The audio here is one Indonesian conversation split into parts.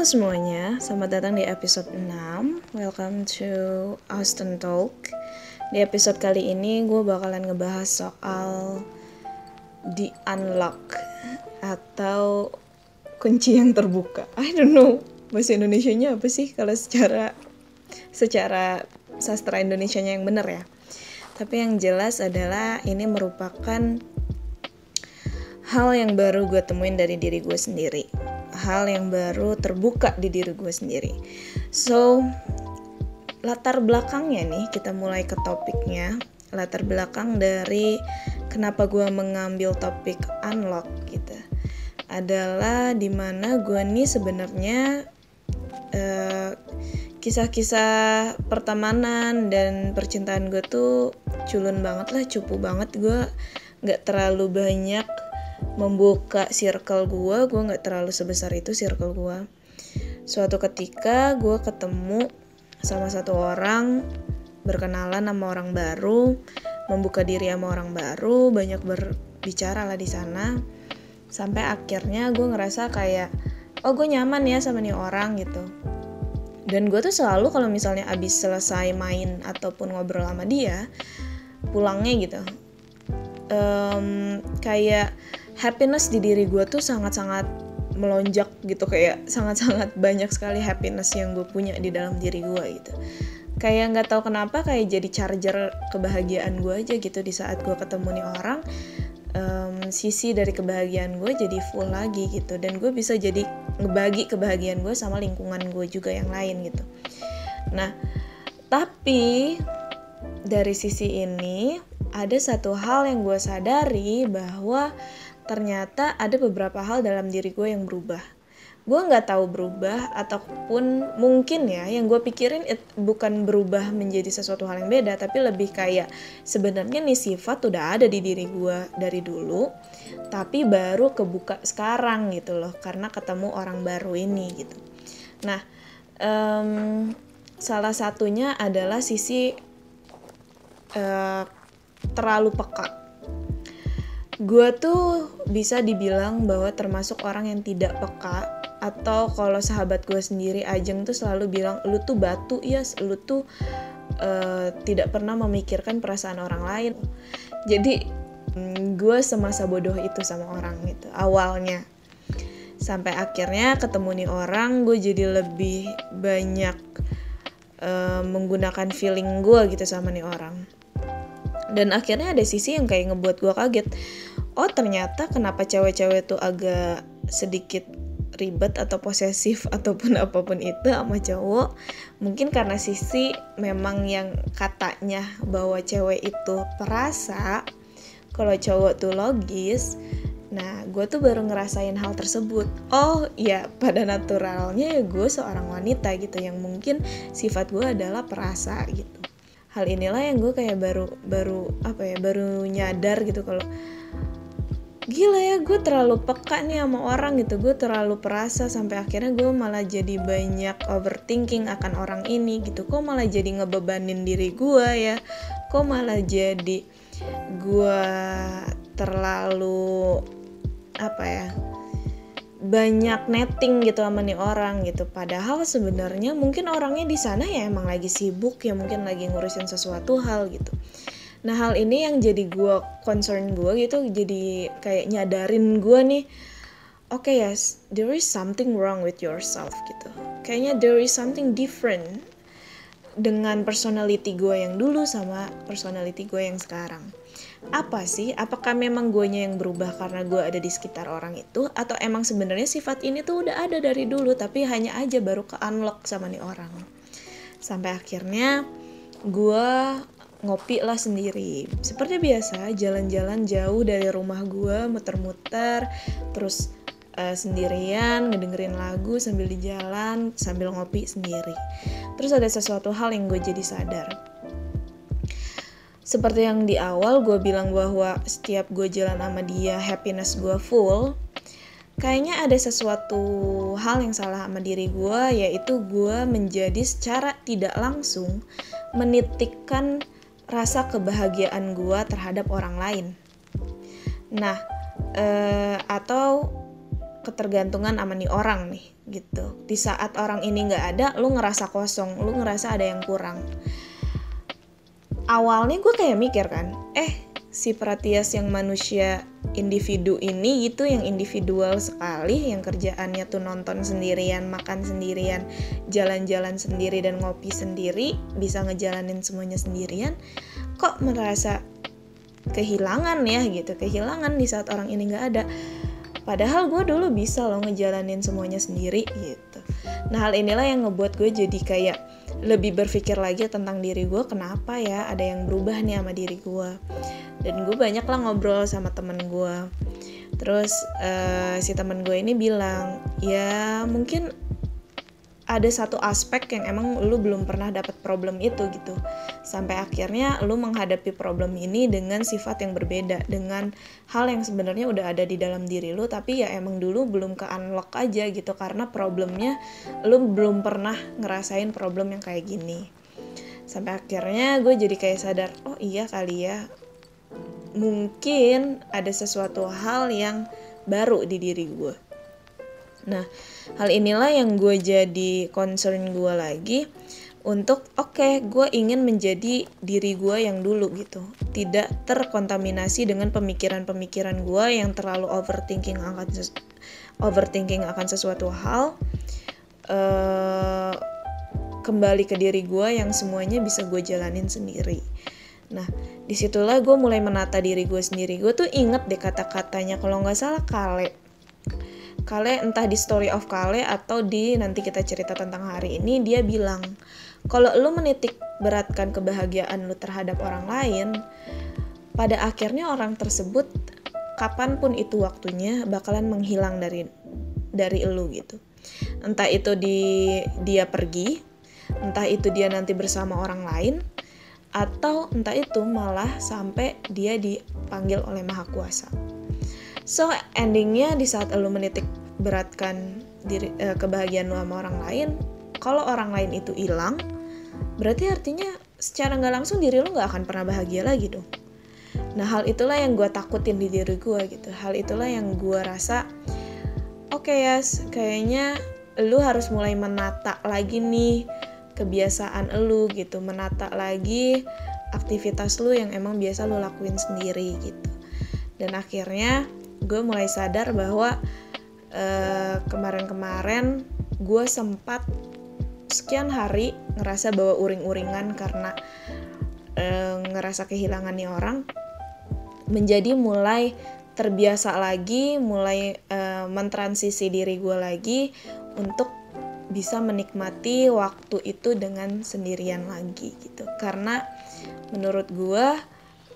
Halo semuanya, selamat datang di episode 6 Welcome to Austin Talk. Di episode kali ini gue bakalan ngebahas soal The Unlock Atau kunci yang terbuka. I don't know bahasa Indonesia-nya apa sih kalau secara secara sastra Indonesia-nya yang bener ya? Tapi yang jelas adalah ini merupakan hal yang baru gue temuin dari diri gue sendiri hal yang baru terbuka di diri gue sendiri. So, latar belakangnya nih, kita mulai ke topiknya. Latar belakang dari kenapa gue mengambil topik unlock gitu adalah di mana gue nih sebenarnya uh, kisah-kisah pertemanan dan percintaan gue tuh culun banget lah, cupu banget gue nggak terlalu banyak membuka circle gue gue nggak terlalu sebesar itu circle gue suatu ketika gue ketemu sama satu orang berkenalan sama orang baru membuka diri sama orang baru banyak berbicara lah di sana. Sampai akhirnya gue ngerasa kayak oh gue nyaman ya sama nih orang gitu. Dan gue tuh selalu kalau misalnya abis selesai main ataupun ngobrol sama dia pulangnya gitu. Um, kayak happiness di diri gue tuh sangat-sangat melonjak gitu kayak sangat-sangat banyak sekali happiness yang gue punya di dalam diri gue gitu. Kayak nggak tahu kenapa kayak jadi charger kebahagiaan gue aja gitu di saat gue ketemu nih orang um, sisi dari kebahagiaan gue jadi full lagi gitu. Dan gue bisa jadi ngebagi kebahagiaan gue sama lingkungan gue juga yang lain gitu. Nah tapi dari sisi ini ada satu hal yang gue sadari bahwa ternyata ada beberapa hal dalam diri gue yang berubah. Gue nggak tahu berubah ataupun mungkin ya yang gue pikirin it, bukan berubah menjadi sesuatu hal yang beda tapi lebih kayak sebenarnya nih sifat udah ada di diri gue dari dulu tapi baru kebuka sekarang gitu loh karena ketemu orang baru ini gitu. Nah um, salah satunya adalah sisi uh, terlalu peka gue tuh bisa dibilang bahwa termasuk orang yang tidak peka atau kalau sahabat gue sendiri Ajeng tuh selalu bilang lu tuh batu ya yes, lu tuh uh, tidak pernah memikirkan perasaan orang lain. Jadi mm, gue semasa bodoh itu sama orang gitu awalnya. Sampai akhirnya ketemu nih orang gue jadi lebih banyak uh, menggunakan feeling gue gitu sama nih orang. Dan akhirnya ada sisi yang kayak ngebuat gue kaget oh ternyata kenapa cewek-cewek tuh agak sedikit ribet atau posesif ataupun apa pun itu sama cowok mungkin karena sisi memang yang katanya bahwa cewek itu perasa kalau cowok tuh logis Nah, gue tuh baru ngerasain hal tersebut. Oh, ya pada naturalnya ya gue seorang wanita gitu yang mungkin sifat gue adalah perasa gitu hal inilah yang gue kayak baru baru apa ya baru nyadar gitu kalau gila ya gue terlalu peka nih sama orang gitu. Gue terlalu perasa sampai akhirnya gue malah jadi banyak overthinking akan orang ini gitu. Kok malah jadi ngebebanin diri gue ya? Kok malah jadi gue terlalu apa ya banyak netting gitu sama nih orang gitu. Padahal sebenarnya mungkin orangnya di sana ya emang lagi sibuk ya mungkin lagi ngurusin sesuatu hal gitu nah hal ini yang jadi gue concern gue gitu jadi kayak nyadarin gue nih oke okay, yes there is something wrong with yourself gitu kayaknya there is something different dengan personality gue yang dulu sama personality gue yang sekarang apa sih? Apakah memang guanya yang berubah karena gue ada di sekitar orang itu? Atau emang sebenarnya sifat ini tuh udah ada dari dulu tapi hanya aja baru ke unlock sama nih orang. Sampai akhirnya gue ngopi lah sendiri. Seperti biasa, jalan-jalan jauh dari rumah gue, muter-muter, terus uh, sendirian, ngedengerin lagu sambil di jalan, sambil ngopi sendiri. Terus ada sesuatu hal yang gue jadi sadar seperti yang di awal gue bilang bahwa setiap gue jalan sama dia happiness gue full kayaknya ada sesuatu hal yang salah sama diri gue yaitu gue menjadi secara tidak langsung menitikkan rasa kebahagiaan gue terhadap orang lain. Nah eh, atau ketergantungan sama nih orang nih gitu. Di saat orang ini nggak ada lu ngerasa kosong lu ngerasa ada yang kurang. Awalnya gue kayak mikir kan eh si Pratias yang manusia individu ini itu yang individual sekali yang kerjaannya tuh nonton sendirian makan sendirian jalan-jalan sendiri dan ngopi sendiri bisa ngejalanin semuanya sendirian kok merasa kehilangan ya gitu kehilangan di saat orang ini nggak ada. Padahal gue dulu bisa loh ngejalanin semuanya sendiri gitu. Nah hal inilah yang ngebuat gue jadi kayak lebih berpikir lagi tentang diri gue kenapa ya ada yang berubah nih sama diri gue dan gue banyak lah ngobrol sama temen gue terus uh, si temen gue ini bilang ya mungkin ada satu aspek yang emang lu belum pernah dapat problem itu gitu. Sampai akhirnya lu menghadapi problem ini dengan sifat yang berbeda dengan hal yang sebenarnya udah ada di dalam diri lu tapi ya emang dulu belum ke unlock aja gitu karena problemnya lu belum pernah ngerasain problem yang kayak gini. Sampai akhirnya gue jadi kayak sadar oh iya kali ya mungkin ada sesuatu hal yang baru di diri gue nah hal inilah yang gue jadi concern gue lagi untuk oke okay, gue ingin menjadi diri gue yang dulu gitu tidak terkontaminasi dengan pemikiran-pemikiran gue yang terlalu overthinking akan overthinking akan sesuatu hal uh, kembali ke diri gue yang semuanya bisa gue jalanin sendiri Nah, di situlah gue mulai menata diri gue sendiri. Gue tuh inget deh kata-katanya kalau nggak salah Kale. Kale entah di story of Kale atau di nanti kita cerita tentang hari ini dia bilang kalau lu menitik beratkan kebahagiaan lu terhadap orang lain, pada akhirnya orang tersebut kapan pun itu waktunya bakalan menghilang dari dari lu gitu. Entah itu di dia pergi, entah itu dia nanti bersama orang lain, atau entah itu malah sampai dia dipanggil oleh Maha Kuasa. So endingnya di saat lo menitik beratkan diri eh, kebahagiaan lo sama orang lain, kalau orang lain itu hilang, berarti artinya secara nggak langsung diri lo nggak akan pernah bahagia lagi dong. Nah hal itulah yang gue takutin di diri gue gitu. Hal itulah yang gue rasa, oke okay, ya, yes, kayaknya lu harus mulai menata lagi nih kebiasaan lu gitu menata lagi aktivitas lu yang emang biasa lu lakuin sendiri gitu dan akhirnya gue mulai sadar bahwa kemarin kemarin-kemarin gue sempat sekian hari ngerasa bawa uring-uringan karena uh, ngerasa kehilangan nih orang menjadi mulai terbiasa lagi mulai uh, mentransisi diri gue lagi untuk bisa menikmati waktu itu dengan sendirian lagi gitu. Karena menurut gue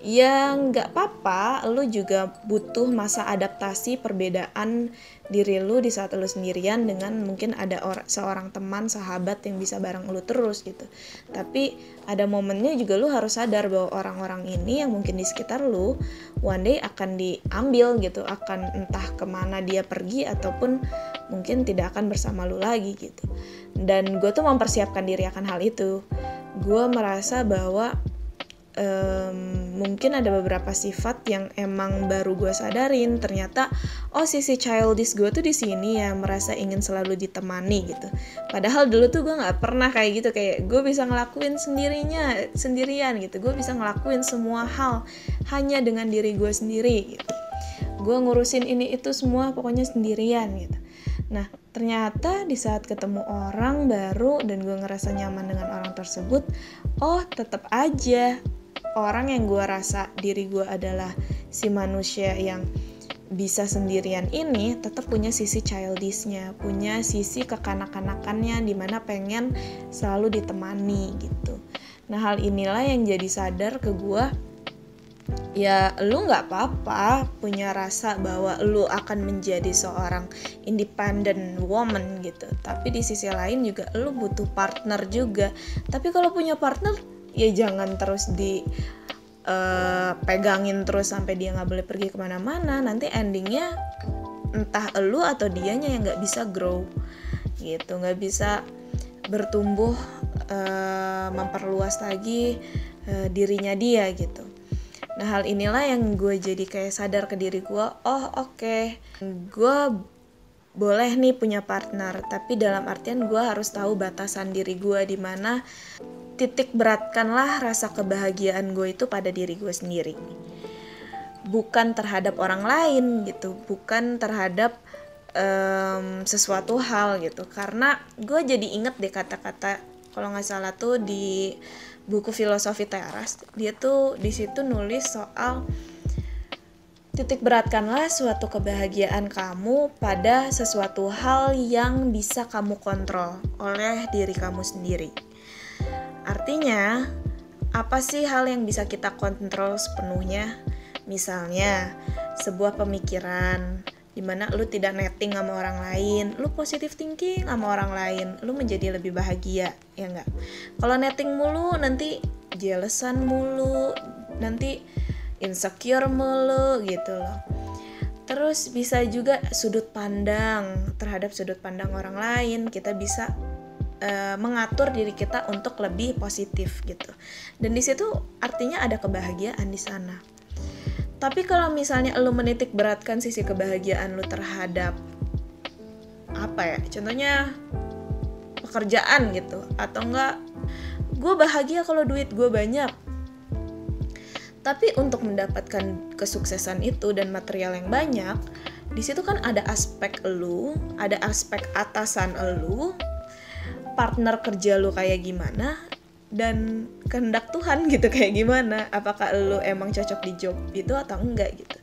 ya nggak apa-apa. Lu juga butuh masa adaptasi perbedaan diri lu di saat lu sendirian dengan mungkin ada or seorang teman sahabat yang bisa bareng lu terus gitu. Tapi ada momennya juga lu harus sadar bahwa orang-orang ini yang mungkin di sekitar lu one day akan diambil gitu. Akan entah ke mana dia pergi ataupun mungkin tidak akan bersama lu lagi gitu. Dan gue tuh mempersiapkan diri akan hal itu. Gue merasa bahwa um, mungkin ada beberapa sifat yang emang baru gue sadarin. Ternyata oh sisi childish gue tuh di sini ya merasa ingin selalu ditemani gitu. Padahal dulu tuh gue nggak pernah kayak gitu. Kayak gue bisa ngelakuin sendirinya sendirian gitu. Gue bisa ngelakuin semua hal hanya dengan diri gue sendiri gitu. Gue ngurusin ini itu semua pokoknya sendirian gitu. Nah ternyata di saat ketemu orang baru dan gue ngerasa nyaman dengan orang tersebut oh tetap aja orang yang gue rasa diri gue adalah si manusia yang bisa sendirian ini tetap punya sisi childishnya, punya sisi kekanak-kanakannya di mana pengen selalu ditemani gitu. Nah hal inilah yang jadi sadar ke gue ya lu nggak apa-apa punya rasa bahwa lu akan menjadi seorang independent woman gitu tapi di sisi lain juga lu butuh partner juga tapi kalau punya partner ya jangan terus di uh, pegangin terus sampai dia nggak boleh pergi ke mana-mana. Nanti endingnya entah elu atau dianya yang nggak bisa grow gitu. Nggak bisa bertumbuh uh, memperluas lagi uh, dirinya dia gitu. Nah hal inilah yang gue jadi kayak sadar ke diri gue oh oke okay. gue boleh nih punya partner. Tapi dalam artian gue harus tahu batasan diri gue di mana titik beratkanlah rasa kebahagiaan gue itu pada diri gue sendiri bukan terhadap orang lain gitu bukan terhadap um, sesuatu hal gitu karena gue jadi inget deh kata-kata kalau nggak salah tuh di buku filosofi teras dia tuh di situ nulis soal Titik beratkanlah suatu kebahagiaan kamu pada sesuatu hal yang bisa kamu kontrol oleh diri kamu sendiri. Artinya, apa sih hal yang bisa kita kontrol sepenuhnya? Misalnya, sebuah pemikiran di mana lu tidak netting sama orang lain, lu positive thinking sama orang lain, lu menjadi lebih bahagia, ya enggak? Kalau netting mulu nanti jealousan mulu, nanti insecure mulu gitu loh terus bisa juga sudut pandang terhadap sudut pandang orang lain kita bisa uh, mengatur diri kita untuk lebih positif gitu. Dan di situ artinya ada kebahagiaan di sana. Tapi kalau misalnya lo menitik beratkan sisi kebahagiaan lo terhadap apa ya contohnya pekerjaan gitu atau enggak gue bahagia kalau duit gue banyak. Tapi untuk mendapatkan kesuksesan itu dan material yang banyak, di situ kan ada aspek lu, ada aspek atasan lu, partner kerja lu kayak gimana, dan kehendak Tuhan gitu kayak gimana. Apakah lu emang cocok di job itu atau enggak gitu.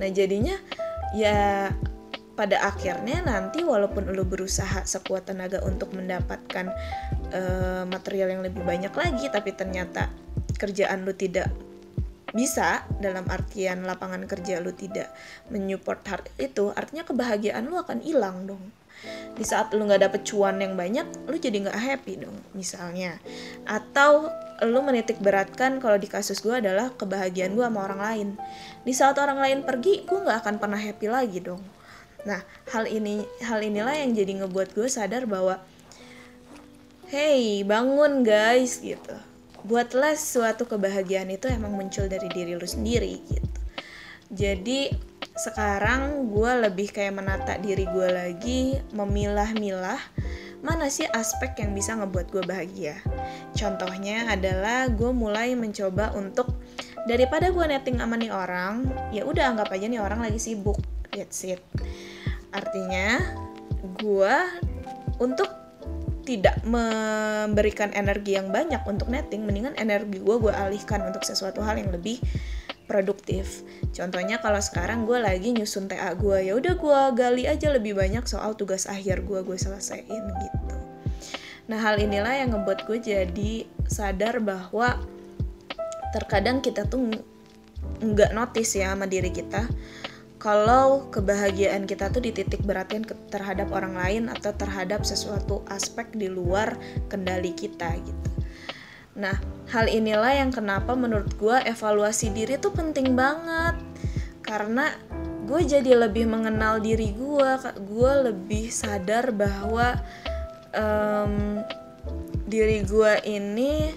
Nah jadinya ya pada akhirnya nanti walaupun lu berusaha sekuat tenaga untuk mendapatkan uh, material yang lebih banyak lagi tapi ternyata kerjaan lu tidak bisa dalam artian lapangan kerja lu tidak menyupport hal itu artinya kebahagiaan lu akan hilang dong di saat lu nggak dapet cuan yang banyak lu jadi nggak happy dong misalnya. Atau lu menitik beratkan kalau di kasus gue adalah kebahagiaan gue sama orang lain. Di saat orang lain pergi gue nggak akan pernah happy lagi dong. Nah hal ini hal inilah yang jadi ngebuat gue sadar bahwa hey bangun guys gitu. Buatlah suatu kebahagiaan itu emang muncul dari diri lu sendiri gitu. Jadi sekarang gue lebih kayak menata diri gue lagi memilah-milah mana sih aspek yang bisa ngebuat gue bahagia. Contohnya adalah gue mulai mencoba untuk daripada gue netting sama nih orang ya udah anggap aja nih orang lagi sibuk that's it. Artinya gue untuk tidak memberikan energi yang banyak untuk netting mendingan energi gue gue alihkan untuk sesuatu hal yang lebih produktif. Contohnya kalau sekarang gue lagi nyusun TA gue ya udah gue gali aja lebih banyak soal tugas akhir gue gue selesaiin gitu. Nah hal inilah yang ngebuat gue jadi sadar bahwa terkadang kita tuh nggak notice ya sama diri kita. Kalau kebahagiaan kita tuh dititik beratin terhadap orang lain atau terhadap sesuatu aspek di luar kendali kita gitu. Nah, hal inilah yang kenapa menurut gue evaluasi diri tuh penting banget. Karena gue jadi lebih mengenal diri gue, gue lebih sadar bahwa um, diri gue ini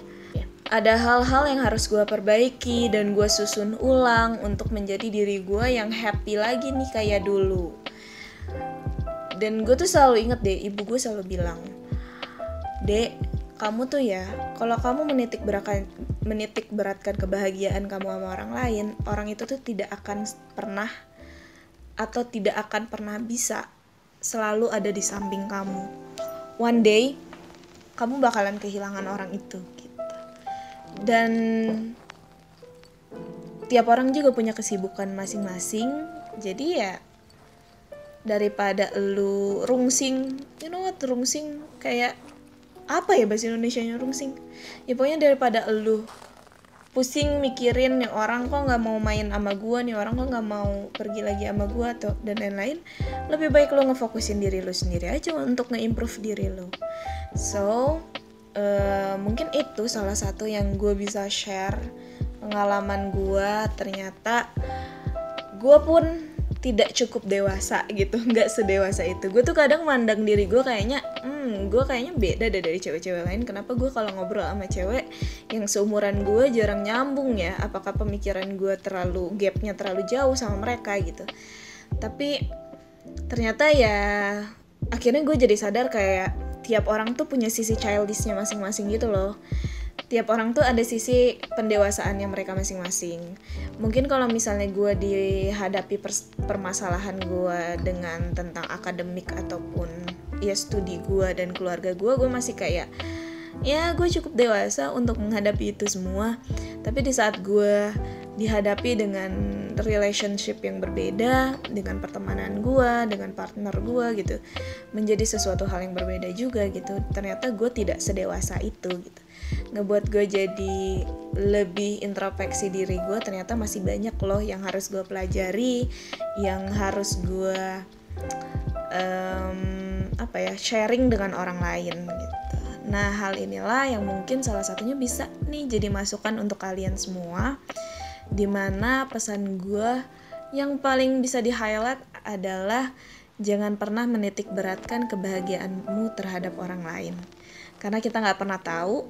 ada hal-hal yang harus gue perbaiki dan gue susun ulang untuk menjadi diri gue yang happy lagi nih kayak dulu dan gue tuh selalu inget deh ibu gue selalu bilang dek kamu tuh ya kalau kamu menitik beratkan menitik beratkan kebahagiaan kamu sama orang lain orang itu tuh tidak akan pernah atau tidak akan pernah bisa selalu ada di samping kamu. One day kamu bakalan kehilangan orang itu dan tiap orang juga punya kesibukan masing-masing. Jadi ya daripada lu rungsing you know what rungsing kayak apa ya bahasa Indonesia nya rungsing? Ya pokoknya daripada lu pusing mikirin nih orang kok nggak mau main sama gua nih orang kok nggak mau pergi lagi sama gua atau dan lain-lain lebih baik lu ngefokusin diri lu sendiri aja untuk nge-improve diri lu. So uh, mungkin itu salah satu yang gue bisa share pengalaman gue ternyata gue pun tidak cukup dewasa gitu nggak sedewasa itu. Gue tuh kadang mandang diri gue kayaknya hmm gue kayaknya beda deh dari cewek-cewek lain. Kenapa gue kalau ngobrol sama cewek yang seumuran gue jarang nyambung ya? Apakah pemikiran gue terlalu gapnya terlalu jauh sama mereka gitu? Tapi ternyata ya akhirnya gue jadi sadar kayak tiap orang tuh punya sisi childishnya masing-masing gitu loh tiap orang tuh ada sisi pendewasaannya mereka masing-masing. Mungkin kalau misalnya gue dihadapi permasalahan gue dengan tentang akademik ataupun ya studi gue dan keluarga gue, gue masih kayak ya gue cukup dewasa untuk menghadapi itu semua. Tapi di saat gue dihadapi dengan relationship yang berbeda dengan pertemanan gue dengan partner gue gitu menjadi sesuatu hal yang berbeda juga gitu ternyata gue tidak sedewasa itu gitu ngebuat gue jadi lebih introspeksi diri gue ternyata masih banyak loh yang harus gue pelajari yang harus gue um, apa ya sharing dengan orang lain gitu. Nah hal inilah yang mungkin salah satunya bisa nih jadi masukan untuk kalian semua di mana pesan gue yang paling bisa di highlight adalah jangan pernah menitik beratkan kebahagiaanmu terhadap orang lain. Karena kita nggak pernah tahu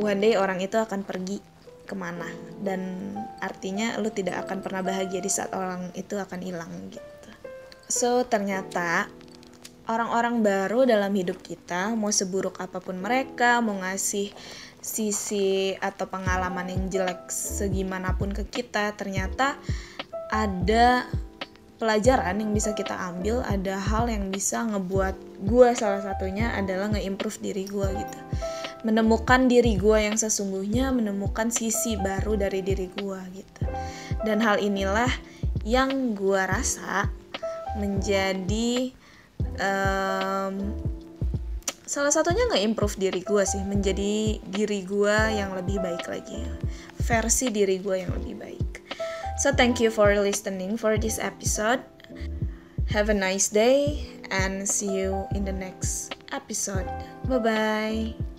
one day orang itu akan pergi ke mana. Dan artinya lu tidak akan pernah bahagia di saat orang itu akan hilang gitu. So ternyata orang-orang baru dalam hidup kita mau seburuk apa pun mereka mau ngasih sisi atau pengalaman yang jelek segimanapun ke kita ternyata ada pelajaran yang bisa kita ambil ada hal yang bisa ngebuat gue salah satunya adalah nge-improve diri gue gitu menemukan diri gue yang sesungguhnya menemukan sisi baru dari diri gue gitu. Dan hal inilah yang gue rasa menjadi um, salah satunya nggak improve diri gue sih menjadi diri gue yang lebih baik lagi versi diri gue yang lebih baik. So thank you for listening for this episode. Have a nice day and see you in the next episode. Bye bye